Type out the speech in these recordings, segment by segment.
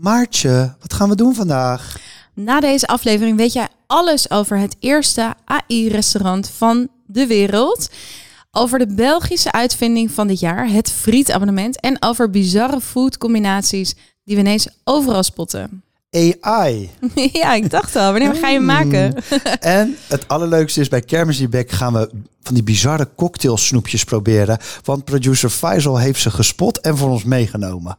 Maartje, wat gaan we doen vandaag? Na deze aflevering weet jij alles over het eerste AI-restaurant van de wereld. Over de Belgische uitvinding van dit jaar, het frietabonnement. En over bizarre foodcombinaties die we ineens overal spotten. AI. ja, ik dacht al. Wanneer ga je hem maken? en het allerleukste is, bij Kermis gaan we van die bizarre cocktailsnoepjes proberen. Want producer Faisal heeft ze gespot en voor ons meegenomen.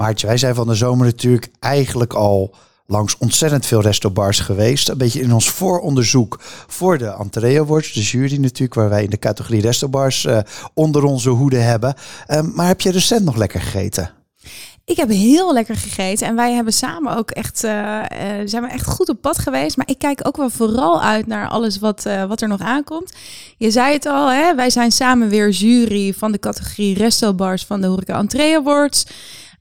Maartje, wij zijn van de zomer natuurlijk eigenlijk al langs ontzettend veel restobars geweest. Een beetje in ons vooronderzoek voor de Entree Awards. De jury natuurlijk, waar wij in de categorie restobars uh, onder onze hoede hebben. Uh, maar heb je recent nog lekker gegeten? Ik heb heel lekker gegeten en wij hebben samen ook echt, uh, zijn we echt goed op pad geweest. Maar ik kijk ook wel vooral uit naar alles wat, wat er nog aankomt. Je zei het al, hè? wij zijn samen weer jury van de categorie restobars van de Horeca Entree Awards.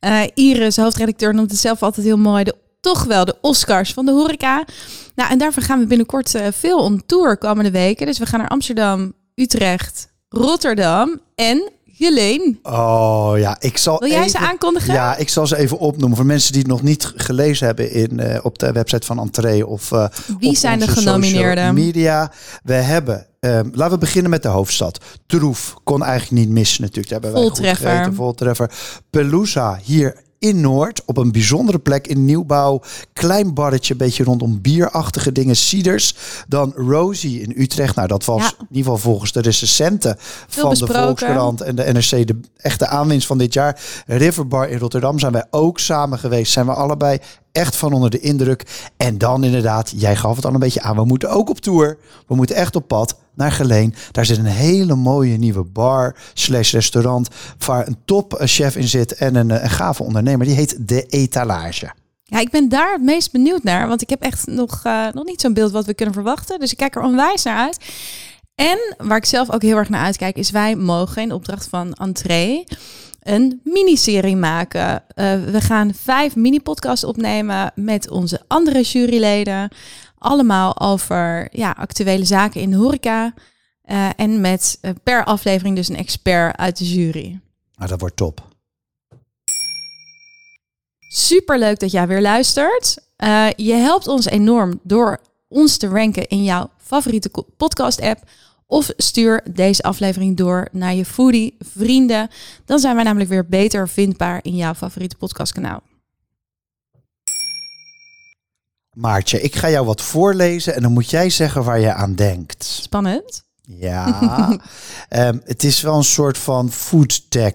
Uh, Iris, hoofdredacteur, noemt het zelf altijd heel mooi. De, toch wel de Oscars van de horeca. Nou, en daarvoor gaan we binnenkort uh, veel on tour komende weken. Dus we gaan naar Amsterdam, Utrecht, Rotterdam en Geleen. Oh ja, ik zal. Wil jij even, ze aankondigen? Ja, ik zal ze even opnoemen voor mensen die het nog niet gelezen hebben in, uh, op de website van Entree of. Uh, Wie zijn de genomineerden? Media. We hebben. Um, laten we beginnen met de hoofdstad. Troef kon eigenlijk niet missen natuurlijk. Daar hebben wij Voltreffer. goed gegeten. Voltreffer. Pelusa hier in Noord, op een bijzondere plek in nieuwbouw. Klein barretje, beetje rondom bierachtige dingen, ciders. Dan Rosie in Utrecht. Nou, dat was Ja. in ieder geval volgens de recensenten van de. Volkskrant en de NRC de echte aanwinst van dit jaar. Riverbar in Rotterdam zijn wij ook samen geweest. Zijn we allebei echt van onder de indruk. En dan inderdaad, jij gaf het al een beetje aan. We moeten ook op tour. We moeten echt op pad naar Geleen. Daar zit een hele mooie nieuwe bar slash restaurant. Waar een top eh, chef in zit en een, eh, een gave ondernemer. Die heet De Etalage. Ja, ik ben daar het meest benieuwd naar. Want ik heb echt nog, eh, nog niet zo'n beeld wat we kunnen verwachten. Dus ik kijk er onwijs naar uit. En waar ik zelf ook heel erg naar uitkijk, is wij mogen in opdracht van Entree een miniserie maken. Eh, we gaan vijf mini-podcasts opnemen met onze andere juryleden. Allemaal over ja, actuele zaken in de horeca. Eh, en met eh, per aflevering dus een expert uit de jury. Nou, dat wordt top. Super leuk dat jij weer luistert. Je helpt ons enorm door ons te ranken in jouw favoriete podcast-app. Of stuur deze aflevering door naar je foodie vrienden. Dan zijn wij namelijk weer beter vindbaar in jouw favoriete podcastkanaal. Maartje, ik ga jou wat voorlezen en dan moet jij zeggen waar je aan denkt. Spannend. Ja, Ehm, het is wel een soort van food tech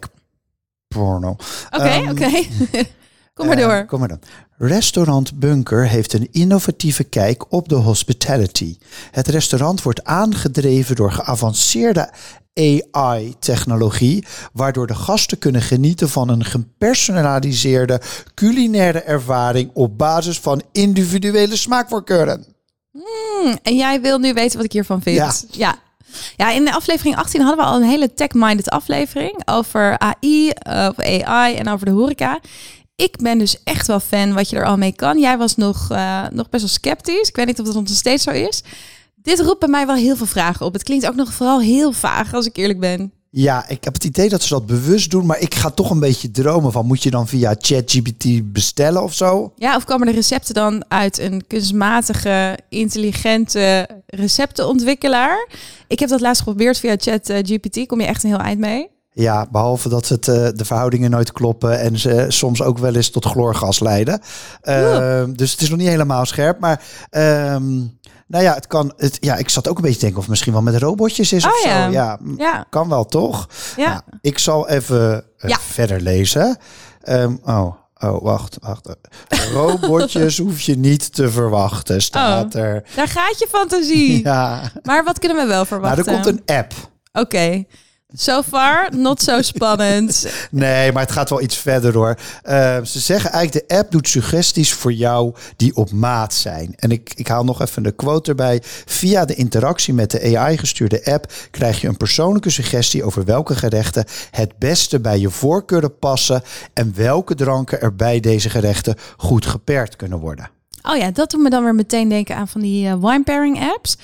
porno. Oké, Ehm, oké. Kom maar door. kom maar dan. Restaurant Bunker heeft een innovatieve kijk op de hospitality. Het restaurant wordt aangedreven door geavanceerde AI-technologie, waardoor de gasten kunnen genieten van een gepersonaliseerde culinaire ervaring op basis van individuele smaakvoorkeuren. Hmm, en jij wil nu weten wat ik hiervan vind. Ja. ja. Ja, in de aflevering 18 hadden we al een hele tech-minded aflevering over AI, eh, of AI en over de horeca. Ik ben dus echt wel fan wat je er al mee kan. Jij was nog, eh, nog best wel sceptisch. Ik weet niet of dat nog steeds zo is. Dit roept bij mij wel heel veel vragen op. Het klinkt ook nog vooral heel vaag, als ik eerlijk ben. Ja, ik heb het idee dat ze dat bewust doen, maar ik ga toch een beetje dromen van moet je dan via ChatGPT bestellen of zo? Ja, of komen de recepten dan uit een kunstmatige, intelligente receptenontwikkelaar? Ik heb dat laatst geprobeerd via ChatGPT. Kom je echt een heel eind mee? Ja, behalve dat het, eh, de verhoudingen nooit kloppen en ze soms ook wel eens tot chloorgas leiden. Ehm, Dus het is nog niet helemaal scherp. Maar ehm, nou ja, het kan. Het, ja, ik zat ook een beetje te denken of het misschien wel met robotjes is of Oh ja. zo. Ja, kan wel toch? ja. Nou, ik zal even eh, verder lezen. Ehm, oh, oh, wacht, wacht. Robotjes hoef je niet te verwachten, staat er. Daar gaat je fantasie. Ja, Maar wat kunnen we wel nou, verwachten? er komt een app. Oké. So far, not so spannend. Nee, maar het gaat wel iets verder hoor. Uh, ze zeggen eigenlijk de app doet suggesties voor jou die op maat zijn. En ik, ik haal nog even de quote erbij. Via de interactie met de AI-gestuurde app krijg je een persoonlijke suggestie over welke gerechten het beste bij je voorkeuren passen en welke dranken er bij deze gerechten goed geperkt kunnen worden. Oh ja, dat doet me dan weer meteen denken aan van die uh, wine pairing apps.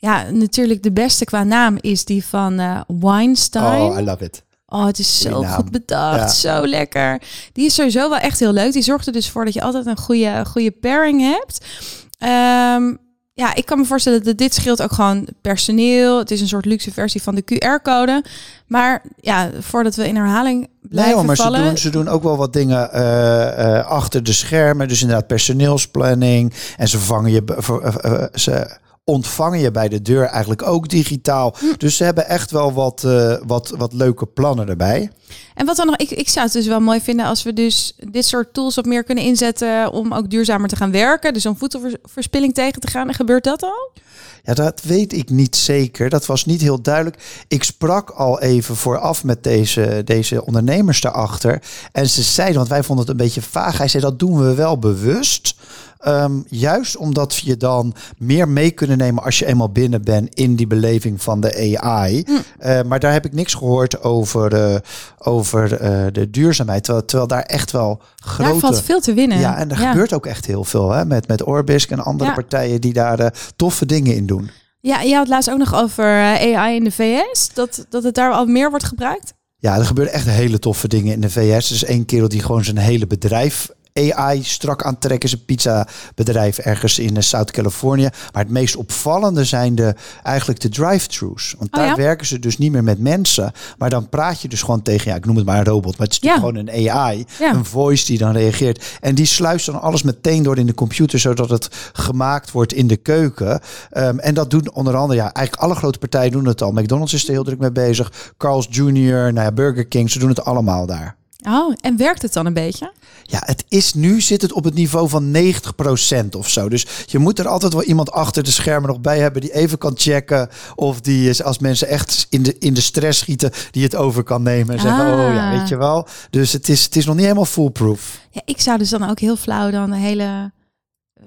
Ja, natuurlijk de beste qua naam is die van uh, Weinstein. Oh, I love it. Oh, het is zo goed bedacht. Zo lekker. Die is sowieso wel echt heel leuk. Die zorgt er dus voor dat je altijd een goede, goede pairing hebt. Um, ja, ik kan me voorstellen dat dit scheelt ook gewoon personeel. Het is een soort luxe versie van de QR-code. Maar ja, voordat we in herhaling blijven nee, maar vallen... Ze doen, ze doen ook wel wat dingen uh, uh, achter de schermen. Dus inderdaad personeelsplanning. En ze vangen je... Uh, ze ontvangen je bij de deur eigenlijk ook digitaal. Hm. Dus ze hebben echt wel wat, uh, wat, wat leuke plannen erbij. En wat dan nog, ik, ik zou het dus wel mooi vinden als we dus dit soort tools op meer kunnen inzetten om ook duurzamer te gaan werken. Dus om voedselverspilling tegen te gaan. En gebeurt dat al? Ja, dat weet ik niet zeker. Dat was niet heel duidelijk. Ik sprak al even vooraf met deze, deze ondernemers daarachter. En ze zeiden, want wij vonden het een beetje vaag. Hij zei, dat doen we wel bewust. Um, juist omdat je dan meer mee kunnen nemen als je eenmaal binnen bent in die beleving van de AI. Hm. Uh, maar daar heb ik niks gehoord over, uh, over uh, de duurzaamheid. Terwijl, terwijl daar echt wel grote... Daar valt veel te winnen. Ja, en er gebeurt ook echt heel veel hè, met, met Orbisk en andere ja. partijen die daar toffe dingen in doen. Ja, je had laatst ook nog over AI in de VS, dat, dat het daar al meer wordt gebruikt. Ja, er gebeuren echt hele toffe dingen in de VS. Er is één kerel die gewoon zijn hele bedrijf AI strak aantrekken. Is een pizza bedrijf ergens in eh, South Californië. Maar het meest opvallende zijn de, eigenlijk de drive-thrus. Want daar werken ze dus niet meer met mensen. Maar dan praat je dus gewoon tegen, ja, ik noem het maar een robot. Maar het is ja. gewoon een AI. Een voice die dan reageert. En die sluist dan alles meteen door in de computer. Zodat het gemaakt wordt in de keuken. Um, en dat doen onder andere, ja, eigenlijk alle grote partijen doen het al. McDonald's is er heel druk mee bezig. Carl's Jr., nou ja, Burger King. Ze doen het allemaal daar. Oh, en werkt het dan een beetje? Ja, het is nu zit het op het niveau van 90% of zo. Dus je moet er altijd wel iemand achter de schermen nog bij hebben die even kan checken of die is als mensen echt in de, in de stress schieten, die het over kan nemen en zeggen, oh ja, weet je wel. Dus het is, het is nog niet helemaal foolproof. Ja, ik zou dus dan ook heel flauw dan de hele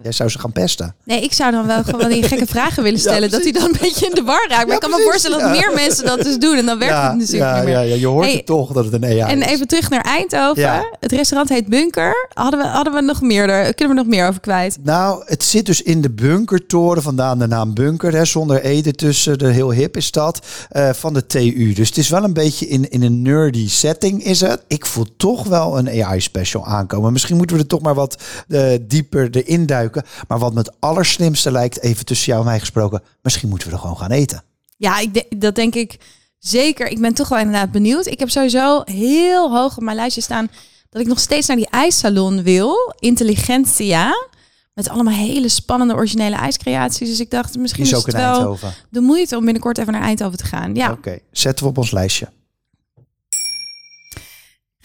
Jij zou ze gaan pesten. Nee, ik zou dan wel gewoon die gekke vragen willen stellen. dat hij dan een beetje in de war raakt. Maar ik kan me voorstellen dat meer mensen dat dus doen. En dan werkt het natuurlijk niet meer. Ja, ja, je hoort het toch dat het een AI en is. En even terug naar Eindhoven. Het restaurant heet Bunker. Hadden we, hadden we nog meer er? Kunnen we nog meer over kwijt? Nou, het zit dus in de bunkertoren. Vandaan de naam Bunker. Hè, zonder ede tussen. De heel hip is dat. Uh, van de TU. Dus het is wel een beetje in, in een nerdy setting is het. Ik voel toch wel een AI special aankomen. Misschien moeten we er toch maar wat uh, dieper erin duiken. Maar wat me het allerslimste lijkt, even tussen jou en mij gesproken, misschien moeten we er gewoon gaan eten. Ja, ik de, dat denk ik zeker. Ik ben toch wel inderdaad benieuwd. Ik heb sowieso heel hoog op mijn lijstje staan dat ik nog steeds naar die ijssalon wil. Intelligentia. Met allemaal hele spannende originele ijscreaties. Dus ik dacht, misschien is, is het wel de moeite om binnenkort even naar Eindhoven te gaan. Ja. Oké, zetten we op ons lijstje.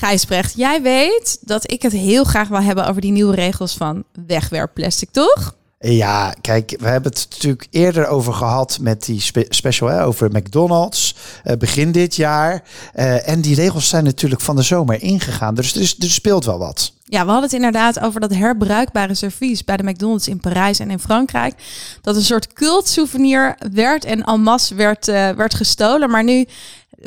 Gijsbrecht, jij weet dat ik het heel graag wil hebben over die nieuwe regels van wegwerpplastic, toch? Ja, kijk, we hebben het natuurlijk eerder over gehad met die spe special hè, over McDonald's uh, begin dit jaar. Uh, en die regels zijn natuurlijk van de zomer ingegaan. Dus er, is, er speelt wel wat. Ja, we hadden het inderdaad over dat herbruikbare servies bij de McDonald's in Parijs en in Frankrijk. Dat een soort cultsouvenir werd en en masse werd, uh, werd gestolen. Maar nu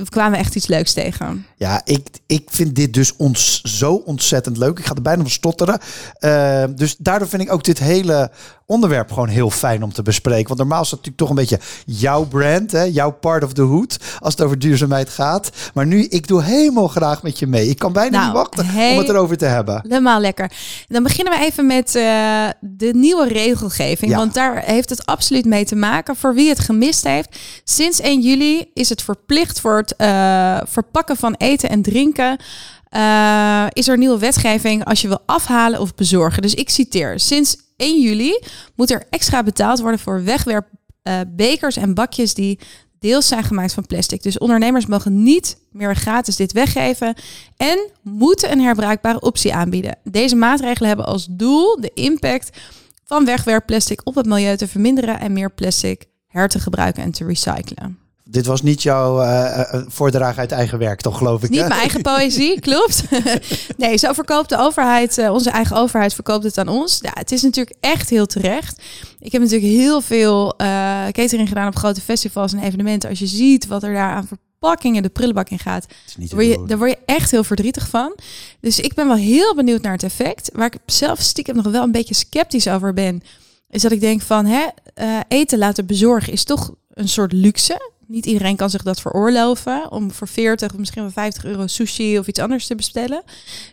kwamen we echt iets leuks tegen. Ja, ik, ik vind dit dus ons zo ontzettend leuk. Ik ga er bijna van stotteren. Uh, dus daardoor vind ik ook dit hele onderwerp gewoon heel fijn om te bespreken. Want normaal is dat natuurlijk toch een beetje jouw brand, hè? jouw part of the hood, als het over duurzaamheid gaat. Maar nu, ik doe helemaal graag met je mee. Ik kan bijna nou, niet wachten om het erover te hebben. Helemaal lekker. Dan beginnen we even met uh, de nieuwe regelgeving. Ja. Want daar heeft het absoluut mee te maken. Voor wie het gemist heeft, sinds 1 juli is het verplicht voor het uh, verpakken van eten en drinken. Uh, is er nieuwe wetgeving als je wil afhalen of bezorgen. Dus ik citeer: Sinds 1 juli moet er extra betaald worden voor wegwerpbekers uh, en bakjes die deels zijn gemaakt van plastic. Dus ondernemers mogen niet meer gratis dit weggeven en moeten een herbruikbare optie aanbieden. Deze maatregelen hebben als doel de impact van wegwerpplastic op het milieu te verminderen en meer plastic her te gebruiken en te recyclen. Dit was niet jouw uh, voordrage uit eigen werk, toch geloof ik? Niet mijn eigen poëzie, klopt. nee, zo verkoopt de overheid, uh, onze eigen overheid verkoopt het aan ons. Ja, het is natuurlijk echt heel terecht. Ik heb natuurlijk heel veel catering gedaan op grote festivals en evenementen. Als je ziet wat er daar aan verpakkingen de prullenbak in gaat, daar word, je, daar word je echt heel verdrietig van. Dus ik ben wel heel benieuwd naar het effect. Waar ik zelf stiekem nog wel een beetje sceptisch over ben, is dat ik denk van hè, eten laten bezorgen is toch een soort luxe. Niet iedereen kan zich dat veroorloven om voor 40 of misschien wel 50 euro sushi of iets anders te bestellen.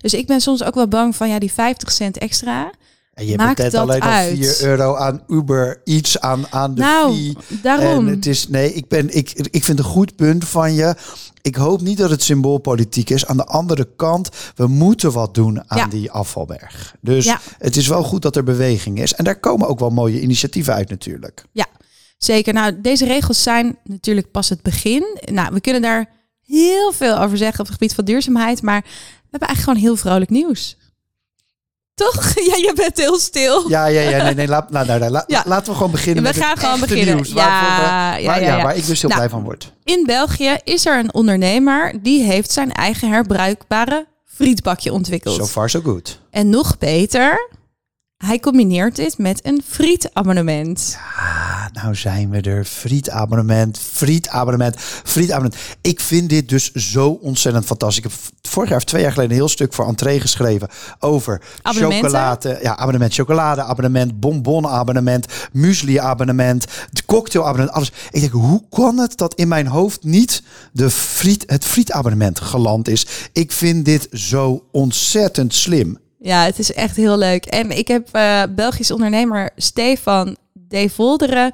Dus ik ben soms ook wel bang van ja, die 50 cent extra. En je hebt net alleen al 4 euro aan Uber iets aan, aan de nou, fee. Daarom. En het is, nee, ik, ben, ik, ik vind een goed punt van je. Ik hoop niet dat het symboolpolitiek is. Aan de andere kant, we moeten wat doen aan die afvalberg. Dus ja. het is wel goed dat er beweging is. En daar komen ook wel mooie initiatieven uit natuurlijk. Ja, Zeker. Nou, deze regels zijn natuurlijk pas het begin. Nou, we kunnen daar heel veel over zeggen op het gebied van duurzaamheid, maar we hebben eigenlijk gewoon heel vrolijk nieuws. Toch? Ja, je bent heel stil. Ja, ja, ja. Nee, nee. Laat, nou, nou, nou, ja. Laten we gewoon beginnen. We met gaan gewoon beginnen. Nieuws, ja, waar, ja, ja, waar ik dus heel nou, blij van word. In België is er een ondernemer die heeft zijn eigen herbruikbare frietbakje ontwikkeld. So far, so good. En nog beter, hij combineert dit met een frietabonnement. Ja, nou zijn we er. Frietabonnement, frietabonnement, frietabonnement. Ik vind dit dus zo ontzettend fantastisch. Ik heb vorig jaar of twee jaar geleden een heel stuk voor Entree geschreven over chocolade. Ja, abonnement chocolade, abonnement, bonbon abonnement, muesli abonnement, de cocktail abonnement, alles. Ik denk, hoe kan het dat in mijn hoofd niet de friet, het frietabonnement geland is? Ik vind dit zo ontzettend slim. Ja, het is echt heel leuk. En ik heb uh, Belgisch ondernemer Stefan De Volderen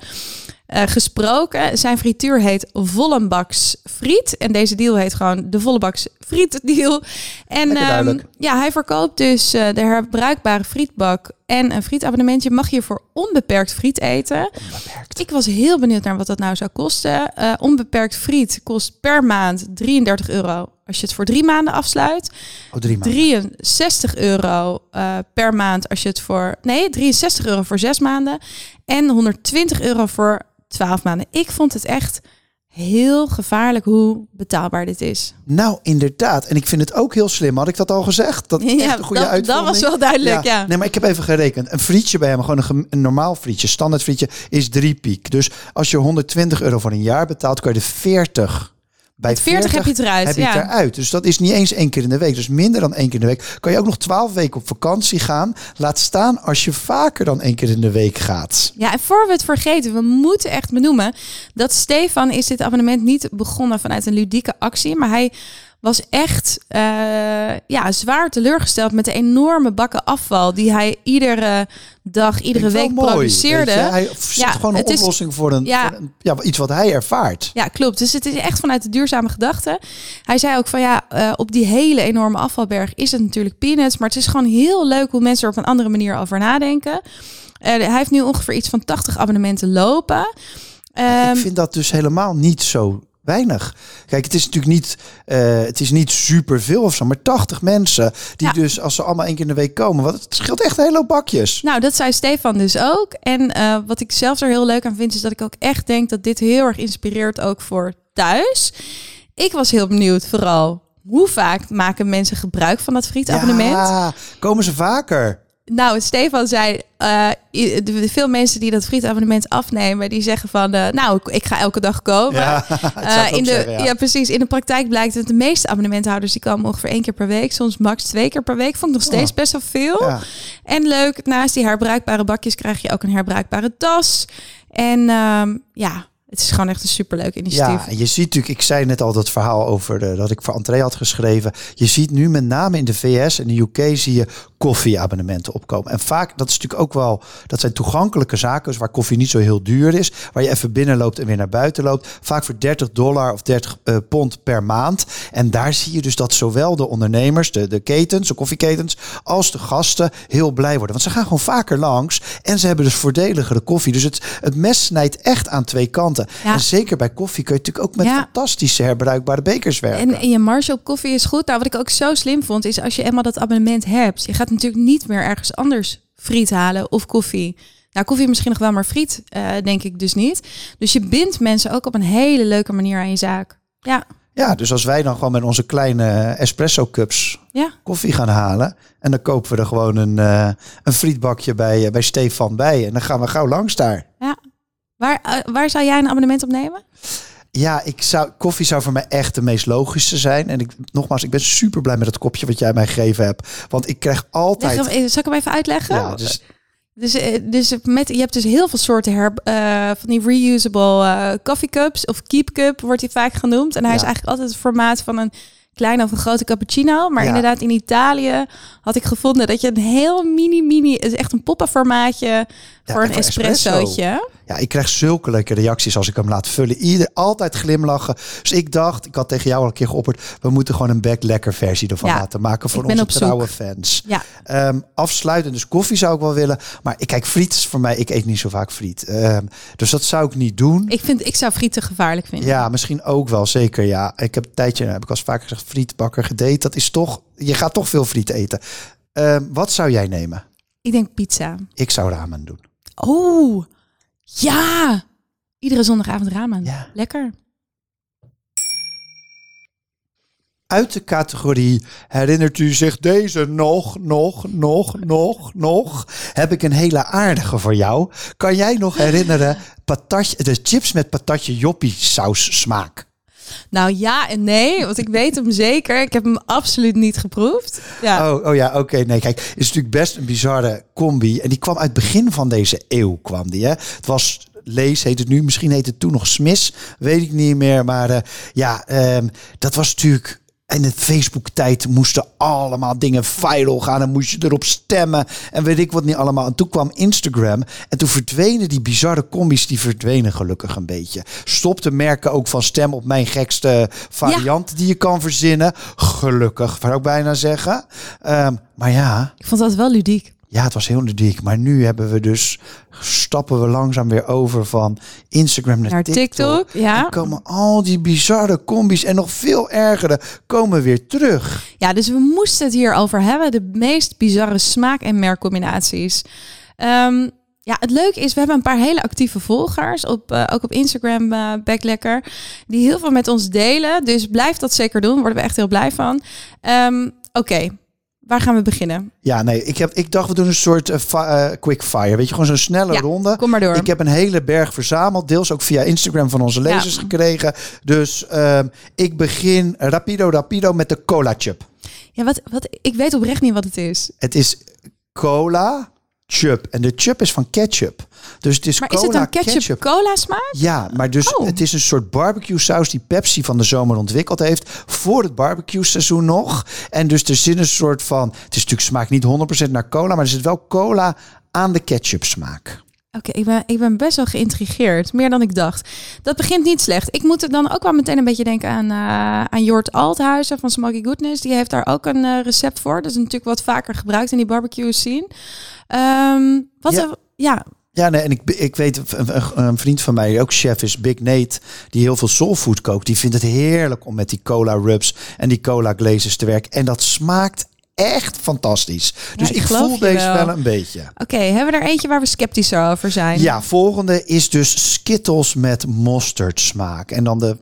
uh, gesproken. Zijn frituur heet Vollenbaks Friet. En deze deal heet gewoon de Vollebaks Friet deal. En um, ja, hij verkoopt dus uh, de herbruikbare frietbak en een frietabonnementje. Mag je voor onbeperkt friet eten. Onbeperkt. Ik was heel benieuwd naar wat dat nou zou kosten. Uh, onbeperkt friet kost per maand 33 euro als je het voor drie maanden afsluit. Oh, drie maanden. 63 euro uh, per maand als je het voor... Nee, 63 euro voor zes maanden. En 120 euro voor 12 maanden. Ik vond het echt heel gevaarlijk hoe betaalbaar dit is. Nou, inderdaad. En ik vind het ook heel slim. Had ik dat al gezegd? Dat ja, echt een goede dat, dat was wel duidelijk, ja. Nee, maar ik heb even gerekend. Een frietje bij hem, gewoon een, een normaal frietje, standaard frietje, is drie piek. Dus als je 120 euro voor een jaar betaalt, kan je er 40 bij 40, 40 heb je het eruit. Heb je het eruit. Dus dat is niet eens één keer in de week. Dus minder dan één keer in de week. Kan je ook nog twaalf weken op vakantie gaan. Laat staan als je vaker dan één keer in de week gaat. Ja, en voor we het vergeten, we moeten echt benoemen dat Stefan is dit abonnement niet begonnen vanuit een ludieke actie. Maar hij was echt uh, ja, zwaar teleurgesteld met de enorme bakken afval die hij iedere dag, iedere week mooi, produceerde. Hij ja, gewoon een oplossing is, voor, een, ja, voor een, ja, iets wat hij ervaart. Ja, klopt. Dus het is echt vanuit de duurzame gedachte. Hij zei ook van ja, uh, op die hele enorme afvalberg is het natuurlijk peanuts, maar het is gewoon heel leuk hoe mensen er op een andere manier over nadenken. Uh, hij heeft nu ongeveer iets van 80 abonnementen lopen. Um, ik vind dat dus helemaal niet zo weinig. Kijk, het is natuurlijk niet, uh, het is niet superveel of zo, maar 80 mensen die ja. dus als ze allemaal één keer in de week komen, wat het scheelt echt een hele hoop bakjes. Nou, dat zei Stefan dus ook. En uh, wat ik zelf er heel leuk aan vind, is dat ik ook echt denk dat dit heel erg inspireert ook voor thuis. Ik was heel benieuwd, vooral hoe vaak maken mensen gebruik van dat frietabonnement? Ja, komen ze vaker? Nou, Stefan zei, uh, veel mensen die dat frietabonnement afnemen, die zeggen van, uh, nou, ik ga elke dag komen. Ja, uh, in de, zeggen, ja. ja. precies. In de praktijk blijkt dat de meeste abonnementhouders, die komen ongeveer één keer per week, soms max twee keer per week. Vond ik nog steeds oh. best wel veel. Ja. En leuk, naast die herbruikbare bakjes krijg je ook een herbruikbare tas. En um, ja, het is gewoon echt een superleuk initiatief. Ja, je ziet natuurlijk, ik zei net al dat verhaal over de, dat ik voor André had geschreven. Je ziet nu met name in de VS en de UK zie je koffieabonnementen opkomen. En vaak, dat is natuurlijk ook wel, dat zijn toegankelijke zaken, dus waar koffie niet zo heel duur is, waar je even binnenloopt en weer naar buiten loopt. Vaak voor 30 dollar of 30 uh, pond per maand. En daar zie je dus dat zowel de ondernemers, de, de ketens, de koffieketens, als de gasten heel blij worden. Want ze gaan gewoon vaker langs en ze hebben dus voordeligere koffie. Dus het, het mes snijdt echt aan twee kanten. Ja. En zeker bij koffie kun je natuurlijk ook met ja. fantastische herbruikbare bekers werken. En, en je marge op koffie is goed. Nou, wat ik ook zo slim vond, is als je eenmaal dat abonnement hebt, je gaat natuurlijk niet meer ergens anders friet halen of koffie. Nou, koffie misschien nog wel, maar friet eh, denk ik dus niet. Dus je bindt mensen ook op een hele leuke manier aan je zaak. Ja, Ja, dus als wij dan gewoon met onze kleine espresso cups ja. koffie gaan halen. En dan kopen we er gewoon een, eh, een frietbakje bij, eh, bij Stefan bij. En dan gaan we gauw langs daar. Waar, eh, waar zou jij een abonnement op nemen? Ja, ik zou, koffie zou voor mij echt de meest logische zijn. En ik, nogmaals, ik ben super blij met het kopje wat jij mij gegeven hebt. Want ik krijg Leg altijd... hem, zal ik hem even uitleggen? Ja, dus, Dus, eh, dus met, je hebt dus heel veel soorten her, eh, van die reusable eh, coffee cups of keep cup wordt hij vaak genoemd. En hij is eigenlijk altijd het formaat van een kleine of een grote cappuccino. Maar Ja. inderdaad in Italië had ik gevonden dat je een heel mini mini, het is echt een poppenformaatje voor een voor espresso. espressootje. ja, ik krijg zulke leuke reacties als ik hem laat vullen. Ieder altijd glimlachen. Dus ik dacht, ik had tegen jou al een keer geopperd, we moeten gewoon een back lekker versie ervan Ja, laten maken voor onze zoek. trouwe fans. Ja, Ehm afsluitend, dus koffie zou ik wel willen. Maar ik kijk, friet is voor mij, ik eet niet zo vaak friet. Ehm, dus dat zou ik niet doen. ik, vind, ik zou frieten gevaarlijk vinden. Ja, misschien ook wel, zeker. Ja, ik heb een tijdje, heb ik al vaker gezegd, frietbakker gedate. Dat is toch, je gaat toch veel friet eten. Ehm, wat zou jij nemen? Ik denk pizza. Ik zou ramen doen. Oh, ja! Iedere zondagavond ramen. Ja. Lekker. Uit de categorie herinnert u zich deze nog, nog, nog, nog, nog? Heb ik een hele aardige voor jou. Kan jij nog herinneren patatje, de chips met patatje joppie saus smaak? Nou ja en nee, want ik weet hem zeker. Ik heb hem absoluut niet geproefd. Ja. Oh, oh ja, oké. Nee, kijk, het is natuurlijk best een bizarre combi. En die kwam uit het begin van deze eeuw, kwam die. Hè? Het was Lees, heet het nu. Misschien heet het toen nog Smis. Weet ik niet meer. Maar eh, ja, ehm, dat was natuurlijk... In de Facebook-tijd moesten allemaal dingen viral gaan. En moest je erop stemmen. En weet ik wat niet allemaal. En toen kwam Instagram. En toen verdwenen die bizarre combi's. Die verdwenen gelukkig een beetje. Stopte merken ook van stem op mijn gekste variant die je kan verzinnen. Gelukkig, zou ik bijna zeggen. Ehm, maar ja, Ik vond dat wel ludiek. Ja, het was heel ludiek. Maar nu hebben we dus, stappen we langzaam weer over van Instagram naar, Naar TikTok, ja. En komen al die bizarre combi's en nog veel ergere komen weer terug. Ja, dus we moesten het hier over hebben. De meest bizarre smaak- en merkcombinaties. Ehm, ja, het leuke is, we hebben een paar hele actieve volgers. Op, eh, ook op Instagram, eh Backlekker. Die heel veel met ons delen. Dus blijf dat zeker doen. Worden we echt heel blij van. Ehm, Oké, waar gaan we beginnen? Ja, nee, ik, heb, ik dacht we doen een soort eh, eh, quick fire. Weet je, gewoon zo'n snelle Ja, ronde. Kom maar door. Ik heb een hele berg verzameld, deels ook via Instagram van onze Ja. lezers gekregen. Dus ehm, ik begin rapido rapido met de cola chip. Ja, wat, wat, ik weet oprecht niet wat het is. Het is cola chip en de chip is van ketchup. Dus het is Maar cola is het dan ketchup, cola smaak? Ja, maar dus Oh. het is een soort barbecue saus die Pepsi van de zomer ontwikkeld heeft voor het barbecue seizoen nog. En dus er zit een soort van, het is natuurlijk smaakt niet 100% naar cola, maar er zit wel cola aan de ketchup smaak. Oké, ik, ben, ik ben best wel geïntrigeerd. Meer dan ik dacht. Dat begint niet slecht. Ik moet er dan ook wel meteen een beetje denken aan, eh aan Jort Althuizen van Smoky Goodness. Die heeft daar ook een eh, recept voor. Dat is natuurlijk wat vaker gebruikt in die barbecue scene. Ehm, wat Ja. ja. ja, Ja, nee, en ik, ik weet, een, een- vriend van mij, die ook chef is, Big Nate, die heel veel soulfood kookt. Die vindt het heerlijk om met die cola rubs en die cola glazes te werken. En dat smaakt echt fantastisch. Dus ik ik, voel deze wel. wel een beetje. Oké, hebben we er eentje waar we sceptischer over zijn? Ja, volgende is dus Skittles met mosterd smaak. En dan de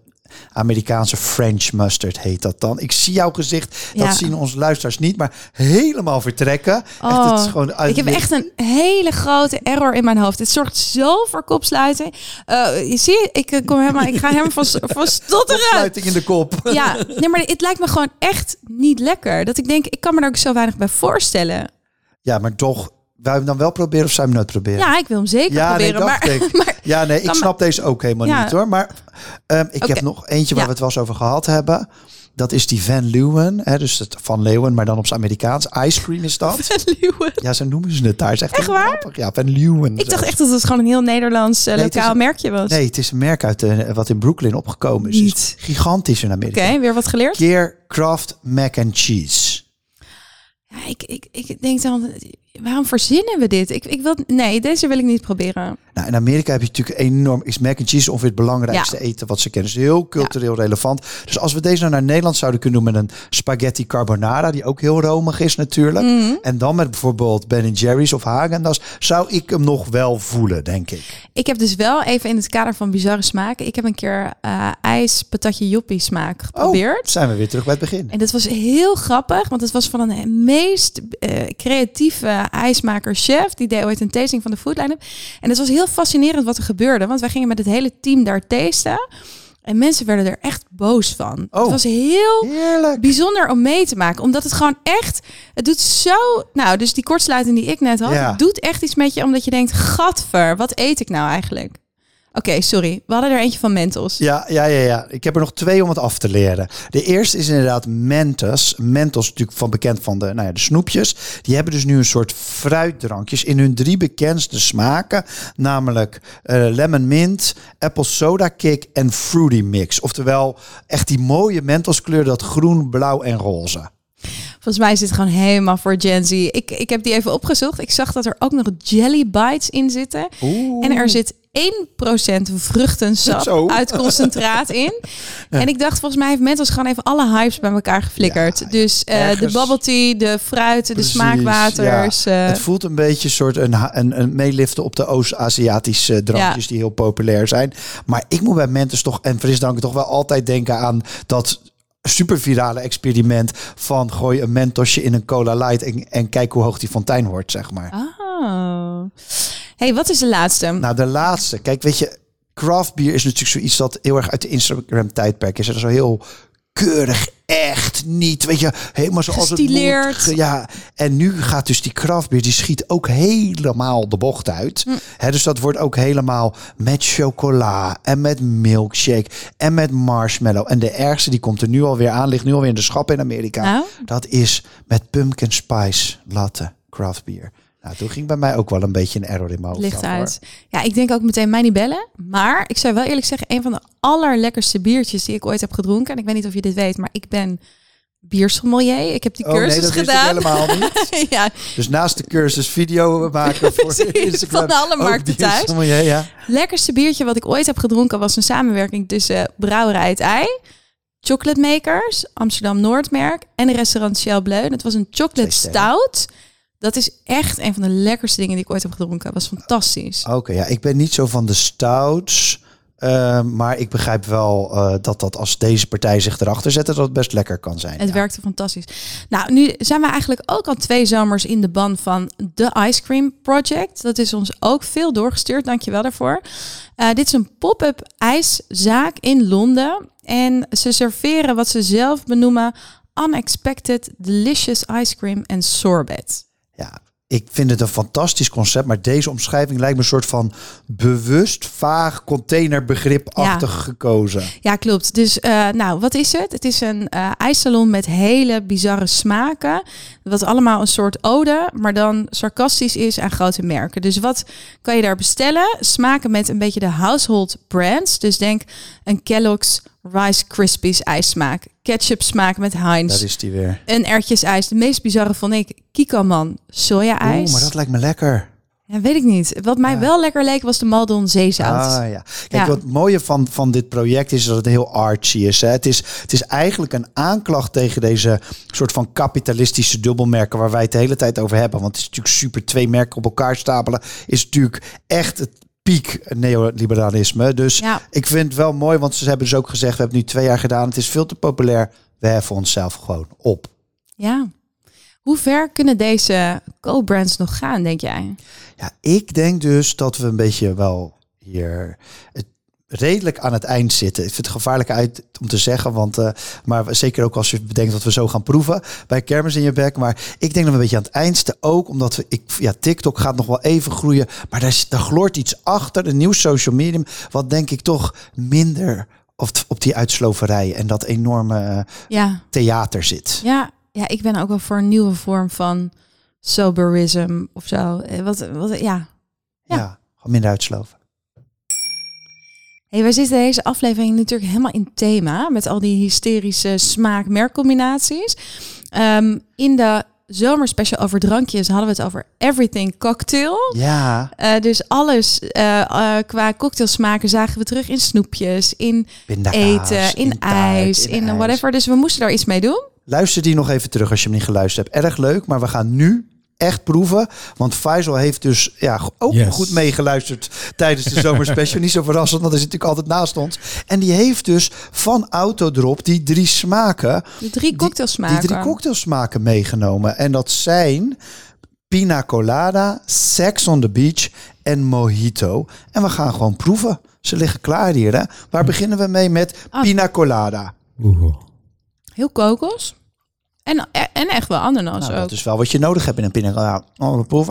Amerikaanse French mustard heet dat dan. Ik zie jouw gezicht, Ja. dat zien onze luisteraars niet, maar helemaal vertrekken. Echt, het is Oh, gewoon uit ik heb echt een hele grote error in mijn hoofd. Het zorgt zo voor kopsluiting. Eh, je ziet, ik eh, kom helemaal, ik ga helemaal van, van stotteren. sluiting in de kop. Ja, nee, maar het lijkt me gewoon echt niet lekker. Dat ik denk, ik kan me er ook zo weinig bij voorstellen. Ja, maar toch, wij hem dan wel proberen of zou je hem nooit proberen? Ja, ik wil hem zeker Ja, nee, proberen. dacht maar, ik. maar Ja, nee, ik snap deze ook helemaal Ja. niet hoor. Maar ehm, ik Oké. heb nog eentje waar Ja. we het wel eens over gehad hebben. Dat is die Van Leeuwen. Hè, dus het Van Leeuwen, maar dan op zijn Amerikaans. Ice cream is dat. Leeuwen. Ja, zo noemen ze het daar. Is echt, waar? grappig. Ja, Van Leeuwen. Ik dacht echt dat het gewoon een heel Nederlands eh, Nee, lokaal een- merkje was. Nee, het is een merk uit de, wat in Brooklyn opgekomen is. Niet. Gigantisch in Oké, Amerika. weer wat geleerd? Keer Kraft Mac and Cheese. Ja, ik, ik, ik denk dan, waarom verzinnen we dit? Ik, ik wil, nee, deze wil ik niet proberen. Nou, in Amerika heb je natuurlijk enorm... Is mac and cheese ongeveer het belangrijkste eten wat ze kennen. Het is heel cultureel relevant. Dus als we deze nou naar Nederland zouden kunnen doen met een spaghetti carbonara... die ook heel romig is natuurlijk. Mhm. En dan met bijvoorbeeld Ben Jerry's of Häagen-Dazs... zou ik hem nog wel voelen, denk ik. Ik heb dus wel even in het kader van bizarre smaken... Ik heb een keer eh, ijs patatje joppie smaak geprobeerd. Oh, zijn we weer terug bij het begin. En dat was heel grappig, want het was van een meest eh, creatieve ijsmaker chef. Die deed ooit een tasting van de Food Line-up. En het was heel fascinerend wat er gebeurde, want wij gingen met het hele team daar tasten. En mensen werden er echt boos van. Oh. Het was heel Heerlijk. bijzonder om mee te maken. Omdat het gewoon echt... Het doet zo... Nou, dus die kortsluiting die ik net had... Ja. Het doet echt iets met je, omdat je denkt... Gadver, wat eet ik nou eigenlijk? Oké, sorry. We hadden er eentje van Mentos. Ja, ja, ja, ja. Ik heb er nog twee om het af te leren. De eerste is inderdaad Mentos. Mentos natuurlijk van bekend van de, nou ja, de snoepjes. Die hebben dus nu een soort fruitdrankjes in hun drie bekendste smaken. Namelijk eh, lemon mint, apple soda kick en fruity mix. Oftewel echt die mooie Mentos kleur, dat groen, blauw en roze. Volgens mij is dit gewoon helemaal voor Gen Z. Ik, ik heb die even opgezocht. Ik zag dat er ook nog jelly bites in zitten. Oeh. En er zit 1% vruchtensap Zo. uit concentraat in. En ik dacht, volgens mij heeft Mentos gewoon even alle hypes bij elkaar geflikkerd. Ja, dus eh, de bubble tea, de fruit, de Precies, smaakwaters. ja. eh, Het voelt een beetje soort een, een, een meeliften op de Oost-Aziatische drankjes die heel populair zijn. Maar ik moet bij Mentos toch en frisdranken toch wel altijd denken aan dat supervirale experiment van gooi een Mentosje in een Cola Light en, en kijk hoe hoog die fontein wordt, zeg maar. Oh. Hey, wat is de laatste? Nou, de laatste. Kijk, weet je, craft beer is natuurlijk zoiets dat heel erg uit de Instagram-tijdperk is. Dat is zo heel keurig, echt niet. Weet je, helemaal zoals het Gestileerd. moet. Ge- Ja, en nu gaat dus die craft beer, die schiet ook helemaal de bocht uit. Hè, dus dat wordt ook helemaal met chocola en met milkshake en met marshmallow. En de ergste, die komt er nu alweer aan, ligt nu alweer in de schappen in Amerika. Nou? Dat is met pumpkin spice latte craft beer. Nou, toen ging bij mij ook wel een beetje een error in mijn hoofd. Licht hoor. uit. Ja, ik denk ook meteen mij niet bellen. Maar ik zou wel eerlijk zeggen, een van de allerlekkerste biertjes die ik ooit heb gedronken. En ik weet niet of je dit weet, maar ik ben biersommelier. Ik heb die Oh nee, cursus dat wist ik gedaan. helemaal niet. ja, Dus naast de cursus video maken voor Precies, Instagram. van alle markten thuis. Ja. lekkerste biertje wat ik ooit heb gedronken was een samenwerking tussen Brouwerij Het Ei, Chocolate Makers, Amsterdam Noordmerk en restaurant Shell Bleu. Het was een chocolate stout. Dat is echt een van de lekkerste dingen die ik ooit heb gedronken. Dat was fantastisch. Oké, ja, ik ben niet zo van de stouts. eh, maar ik begrijp wel eh, dat dat als deze partij zich erachter zet, dat het best lekker kan zijn. Het ja. werkte fantastisch. Nou, nu zijn we eigenlijk ook al twee zomers in de ban van The Ice Cream Project. Dat is ons ook veel doorgestuurd. Dankjewel daarvoor. Eh, dit is een pop-up ijszaak in Londen. En ze serveren wat ze zelf benoemen Unexpected Delicious Ice Cream en Sorbet. Ja, ik vind het een fantastisch concept, maar deze omschrijving lijkt me een soort van bewust, vaag containerbegrip-achtig gekozen. Ja, klopt. Dus, eh, nou, wat is het? Het is een eh ijssalon met hele bizarre smaken. Wat allemaal een soort ode, maar dan sarcastisch is aan grote merken. Dus wat kan je daar bestellen? Smaken met een beetje de household brands. Dus denk een Kellogg's Rice Krispies ijssmaak. Ketchup smaak met Heinz. Dat is die weer. Een erwtjesijs. De meest bizarre vond ik Kikoman soja-ijs. Oeh, maar dat lijkt me lekker. Ja, weet ik niet. Wat mij wel lekker leek was de Maldon zeezout. Ah ja. Kijk, Ja. wat het mooie van, van dit project is dat het heel artsy is. Hè? Het is. Het is eigenlijk een aanklacht tegen deze soort van kapitalistische dubbelmerken waar wij het de hele tijd over hebben. Want het is natuurlijk super twee merken op elkaar stapelen. Is natuurlijk echt het piek neoliberalisme. Dus Ja. ik vind het wel mooi, want ze hebben dus ook gezegd, we hebben nu twee jaar gedaan. Het is veel te populair. We heffen onszelf gewoon op. Ja. Hoe ver kunnen deze co-brands nog gaan, denk jij? Ja, ik denk dus dat we een beetje wel hier het redelijk aan het eind zitten. Ik vind het gevaarlijk uit om te zeggen, want uh, maar zeker ook als je bedenkt dat we zo gaan proeven bij kermis in je bek. Maar ik denk dat we een beetje aan het eind zitten ook, omdat we, ik, ja, TikTok gaat nog wel even groeien, maar daar, daar gloort iets achter, een nieuw social medium, wat denk ik toch minder op, op die uitsloverij en dat enorme uh, Ja. theater zit. Ja, ja, ik ben ook wel voor een nieuwe vorm van soberism of zo. Eh, Wat, wat, ja. Ja, Ja. gewoon minder uitsloven. Hey, wij zitten deze aflevering natuurlijk helemaal in thema met al die hysterische smaak-merkcombinaties. Ehm, in de zomerspecial over drankjes hadden we het over everything cocktail. Ja, Eh, dus alles eh, eh, qua cocktailsmaken zagen we terug in snoepjes, in pindakaas, eten, in, taart, ijs, in, ijs. whatever. Dus we moesten daar iets mee doen. Luister die nog even terug als je hem niet geluisterd hebt. Erg leuk, maar we gaan nu echt proeven. Want Faisal heeft dus ja, ook Yes. goed meegeluisterd tijdens de zomerspecial. niet zo verrassend, want hij zit natuurlijk altijd naast ons. En die heeft dus van Autodrop die drie smaken, De drie cocktailsmaken. die drie cocktailsmaken meegenomen. En dat zijn Pina Colada, Sex on the Beach en Mojito. En we gaan gewoon proeven. Ze liggen klaar hier, hè? Waar beginnen we mee met Ah. Pina Colada? Oeh. Heel kokos. En, en echt wel ananas Nou, ook. dat is wel wat je nodig hebt in een Pina Colada. Oh.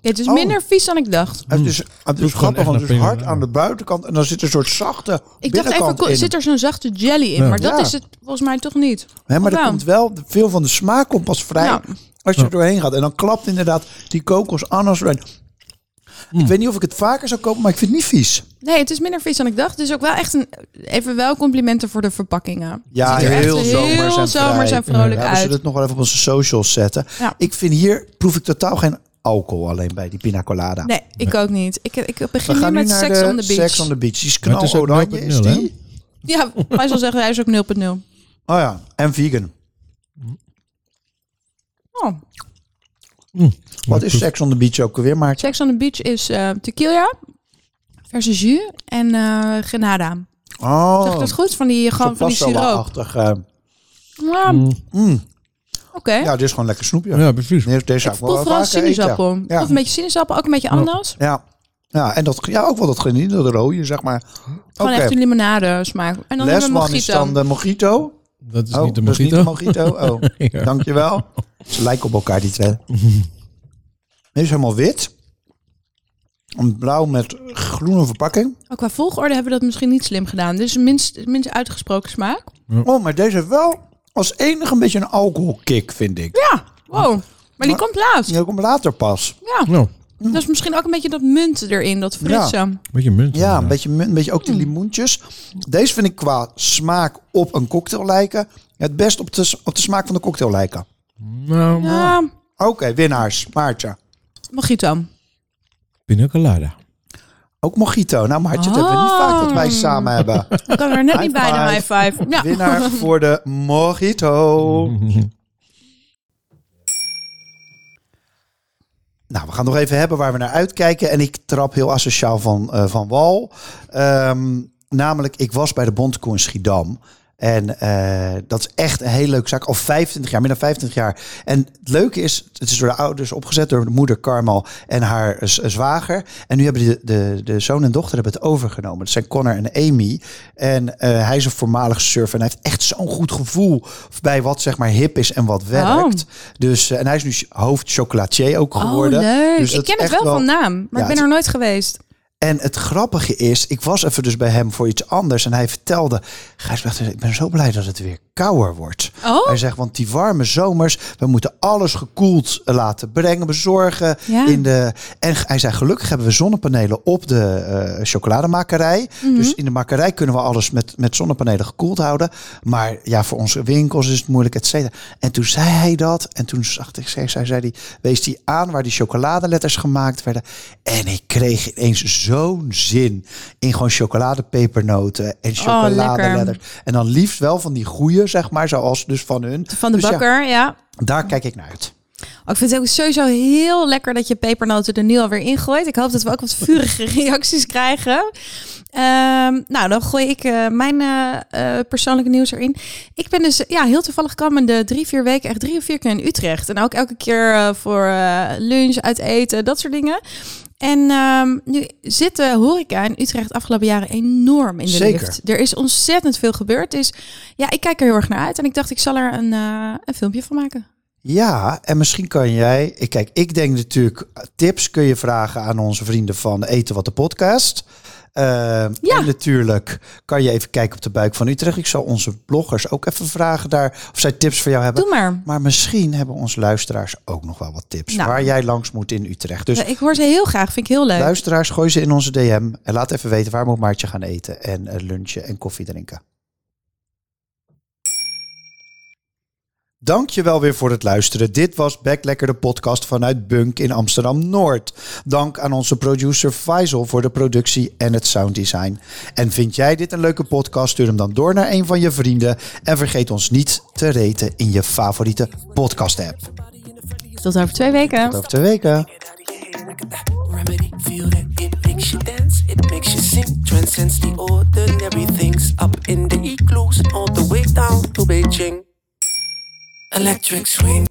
Ja, het is Oh. minder vies dan ik dacht. Het is, het is gewoon grappig, want het is hard aan de buitenkant en dan zit er een soort zachte Ik dacht even, in. zit er zo'n zachte jelly in? Ja. Maar dat Ja. is het volgens mij toch niet. Hè, maar er wel? komt wel veel van de smaak komt pas vrij Ja. als je Ja. er doorheen gaat. En dan klapt inderdaad die kokos ananas erin. Hmm. Ik weet niet of ik het vaker zou kopen, maar ik vind het niet vies. Nee, het is minder vies dan ik dacht. Dus ook wel echt een... Even wel complimenten voor de verpakkingen. Ja, er echt heel zomers en zomers vrij. en vrolijk Ja, we uit. zullen het nog wel even op onze socials zetten. Ja. Ik vind hier, proef ik totaal geen alcohol alleen bij die pina colada. Nee, ik ook niet. Ik, ik begin nu gaan nu met naar Sex de on the Beach. Sex on the Beach. Die is knaloranje, is 0.0, hè? die? Ja, hij zal zeggen, hij is ook 0.0. Oh ja, en vegan. Oh, Wat is Sex on the Beach ook alweer, Maartje? Sex on the Beach is eh, tequila, verse jus en eh granada. Oh, Zeg ik dat goed? Van die, gewoon van die siroop. eh, Ja, mm. oké. Ja, dit is gewoon lekker snoepje. Ja, precies. Deze, deze zou Ik wel vooral eten. sinaasappel. Ja. Of een beetje sinaasappel, ook een beetje ananas. Ja. Ja, en dat, ja, ook wel dat grenadine, dat rode, zeg maar. Gewoon Oké. echt een limonade smaak. En dan Les hebben we one is mojito. dan de mojito. Dat is oh, niet de dat is niet mojito. de mojito. Oh, Ja. dankjewel. Ze lijken op elkaar, die twee. Dit is helemaal wit. Een blauw met groene verpakking. Ook qua volgorde hebben we dat misschien niet slim gedaan. Dit is minst, minst uitgesproken smaak. Oh, maar deze heeft wel als enige een beetje een alcoholkick, vind ik. Ja, wow. Maar die komt laatst. Die komt later pas. Ja, Dat is misschien ook een beetje dat munt erin, dat frisse. een beetje munt. Ja, een beetje, een beetje ook die limoentjes. Deze vind ik qua smaak op een cocktail lijken. Het best op de, op de smaak van de cocktail lijken. Nou, Ja, Oké, winnaars. Maartje. mojito. pina colada. Ook mojito. Nou, Maartje, het hebben we niet vaak dat wij samen hebben. Ik kan er net High niet bij de high five. Ja. Winnaar voor de mojito. Nou, we gaan nog even hebben waar we naar uitkijken. En ik trap heel asociaal van, eh, van wal. Ehm, namelijk, ik was bij de Bontekoe in Schiedam. En eh, dat is echt een hele leuke zaak. Al 25 jaar, meer dan 25 jaar. En het leuke is, het is door de ouders opgezet, door de moeder Carmel en haar zwager. En nu hebben de, de, de zoon en dochter hebben het overgenomen. Dat zijn Connor en Amy. En eh, hij is een voormalig surfer. En hij heeft echt zo'n goed gevoel bij wat zeg maar hip is en wat werkt. Dus, eh, en hij is nu hoofd chocolatier ook Oh, geworden. leuk. Dus ik ken het echt wel van naam, maar Ja, ik ben er nooit geweest. En het grappige is, ik was even dus bij hem voor iets anders. En hij vertelde, Gijsbrecht, ik ben zo blij dat het weer kouder wordt. Oh? Hij zegt, want die warme zomers, we moeten alles gekoeld laten brengen, bezorgen. Ja. In de, en hij zei, gelukkig hebben we zonnepanelen op de eh, chocolademakerij. Mhm. Dus in de makerij kunnen we alles met, met zonnepanelen gekoeld houden. Maar ja, voor onze winkels is het moeilijk, et cetera. En toen zei hij dat. En toen zag ik, zei, zei, zei hij, wees die aan waar die chocoladeletters gemaakt werden. En ik kreeg ineens zo'n zin in gewoon chocoladepepernoten en chocoladeletters. en dan liefst wel van die goeie, zeg maar, zoals dus van hun. Van de Dus bakker, ja. daar kijk ik naar uit. Oh, ik vind het ook sowieso heel lekker dat je pepernoten er nu alweer ingooit. Ik hoop dat we ook wat vurige reacties krijgen. Ehm, nou, dan gooi ik eh, mijn eh, eh, persoonlijke nieuws erin. Ik ben dus ja, heel toevallig komende drie, vier weken echt drie of vier keer in Utrecht. En ook elke keer voor lunch, uit eten, dat soort dingen. En ehm, nu zit de horeca in Utrecht de afgelopen jaren enorm in de Zeker. lift. Er is ontzettend veel gebeurd. Dus ja, ik kijk er heel erg naar uit. En ik dacht, ik zal er een, eh, een filmpje van maken. Ja, en misschien kan jij. Ik kijk, ik denk natuurlijk tips kun je vragen aan onze vrienden van Eten wat de podcast. Ehm, Ja. En natuurlijk kan je even kijken op de buik van Utrecht. Ik zal onze bloggers ook even vragen daar of zij tips voor jou hebben. Doe maar. Maar misschien hebben onze luisteraars ook nog wel wat tips Nou. waar jij langs moet in Utrecht. Dus Ja, ik hoor ze heel graag, vind ik heel leuk. luisteraars, gooi ze in onze DM en laat even weten waar moet Maartje gaan eten en eh, lunchen en koffie drinken. Dank je wel weer voor het luisteren. Dit was Back Lekker de podcast vanuit Bunk in Amsterdam-Noord. Dank aan onze producer Faisal voor de productie en het sounddesign. En vind jij dit een leuke podcast? Stuur hem dan door naar een van je vrienden. En vergeet ons niet te reten in je favoriete podcast app. Tot over twee weken. Tot over twee weken. it makes you dance, it makes you sing. Transcends the ordinary things up in the igloos, all the way down to Beijing. Electric swing.